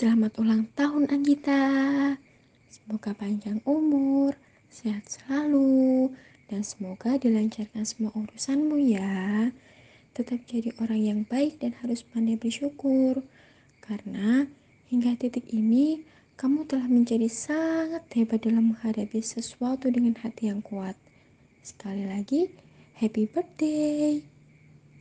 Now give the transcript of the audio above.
Selamat ulang tahun Anggita. Semoga panjang umur, sehat selalu, dan semoga dilancarkan semua urusanmu ya. Tetap jadi orang yang baik dan harus pandai bersyukur. Karena hingga titik ini kamu telah menjadi sangat hebat dalam menghadapi sesuatu dengan hati yang kuat. Sekali lagi, happy birthday!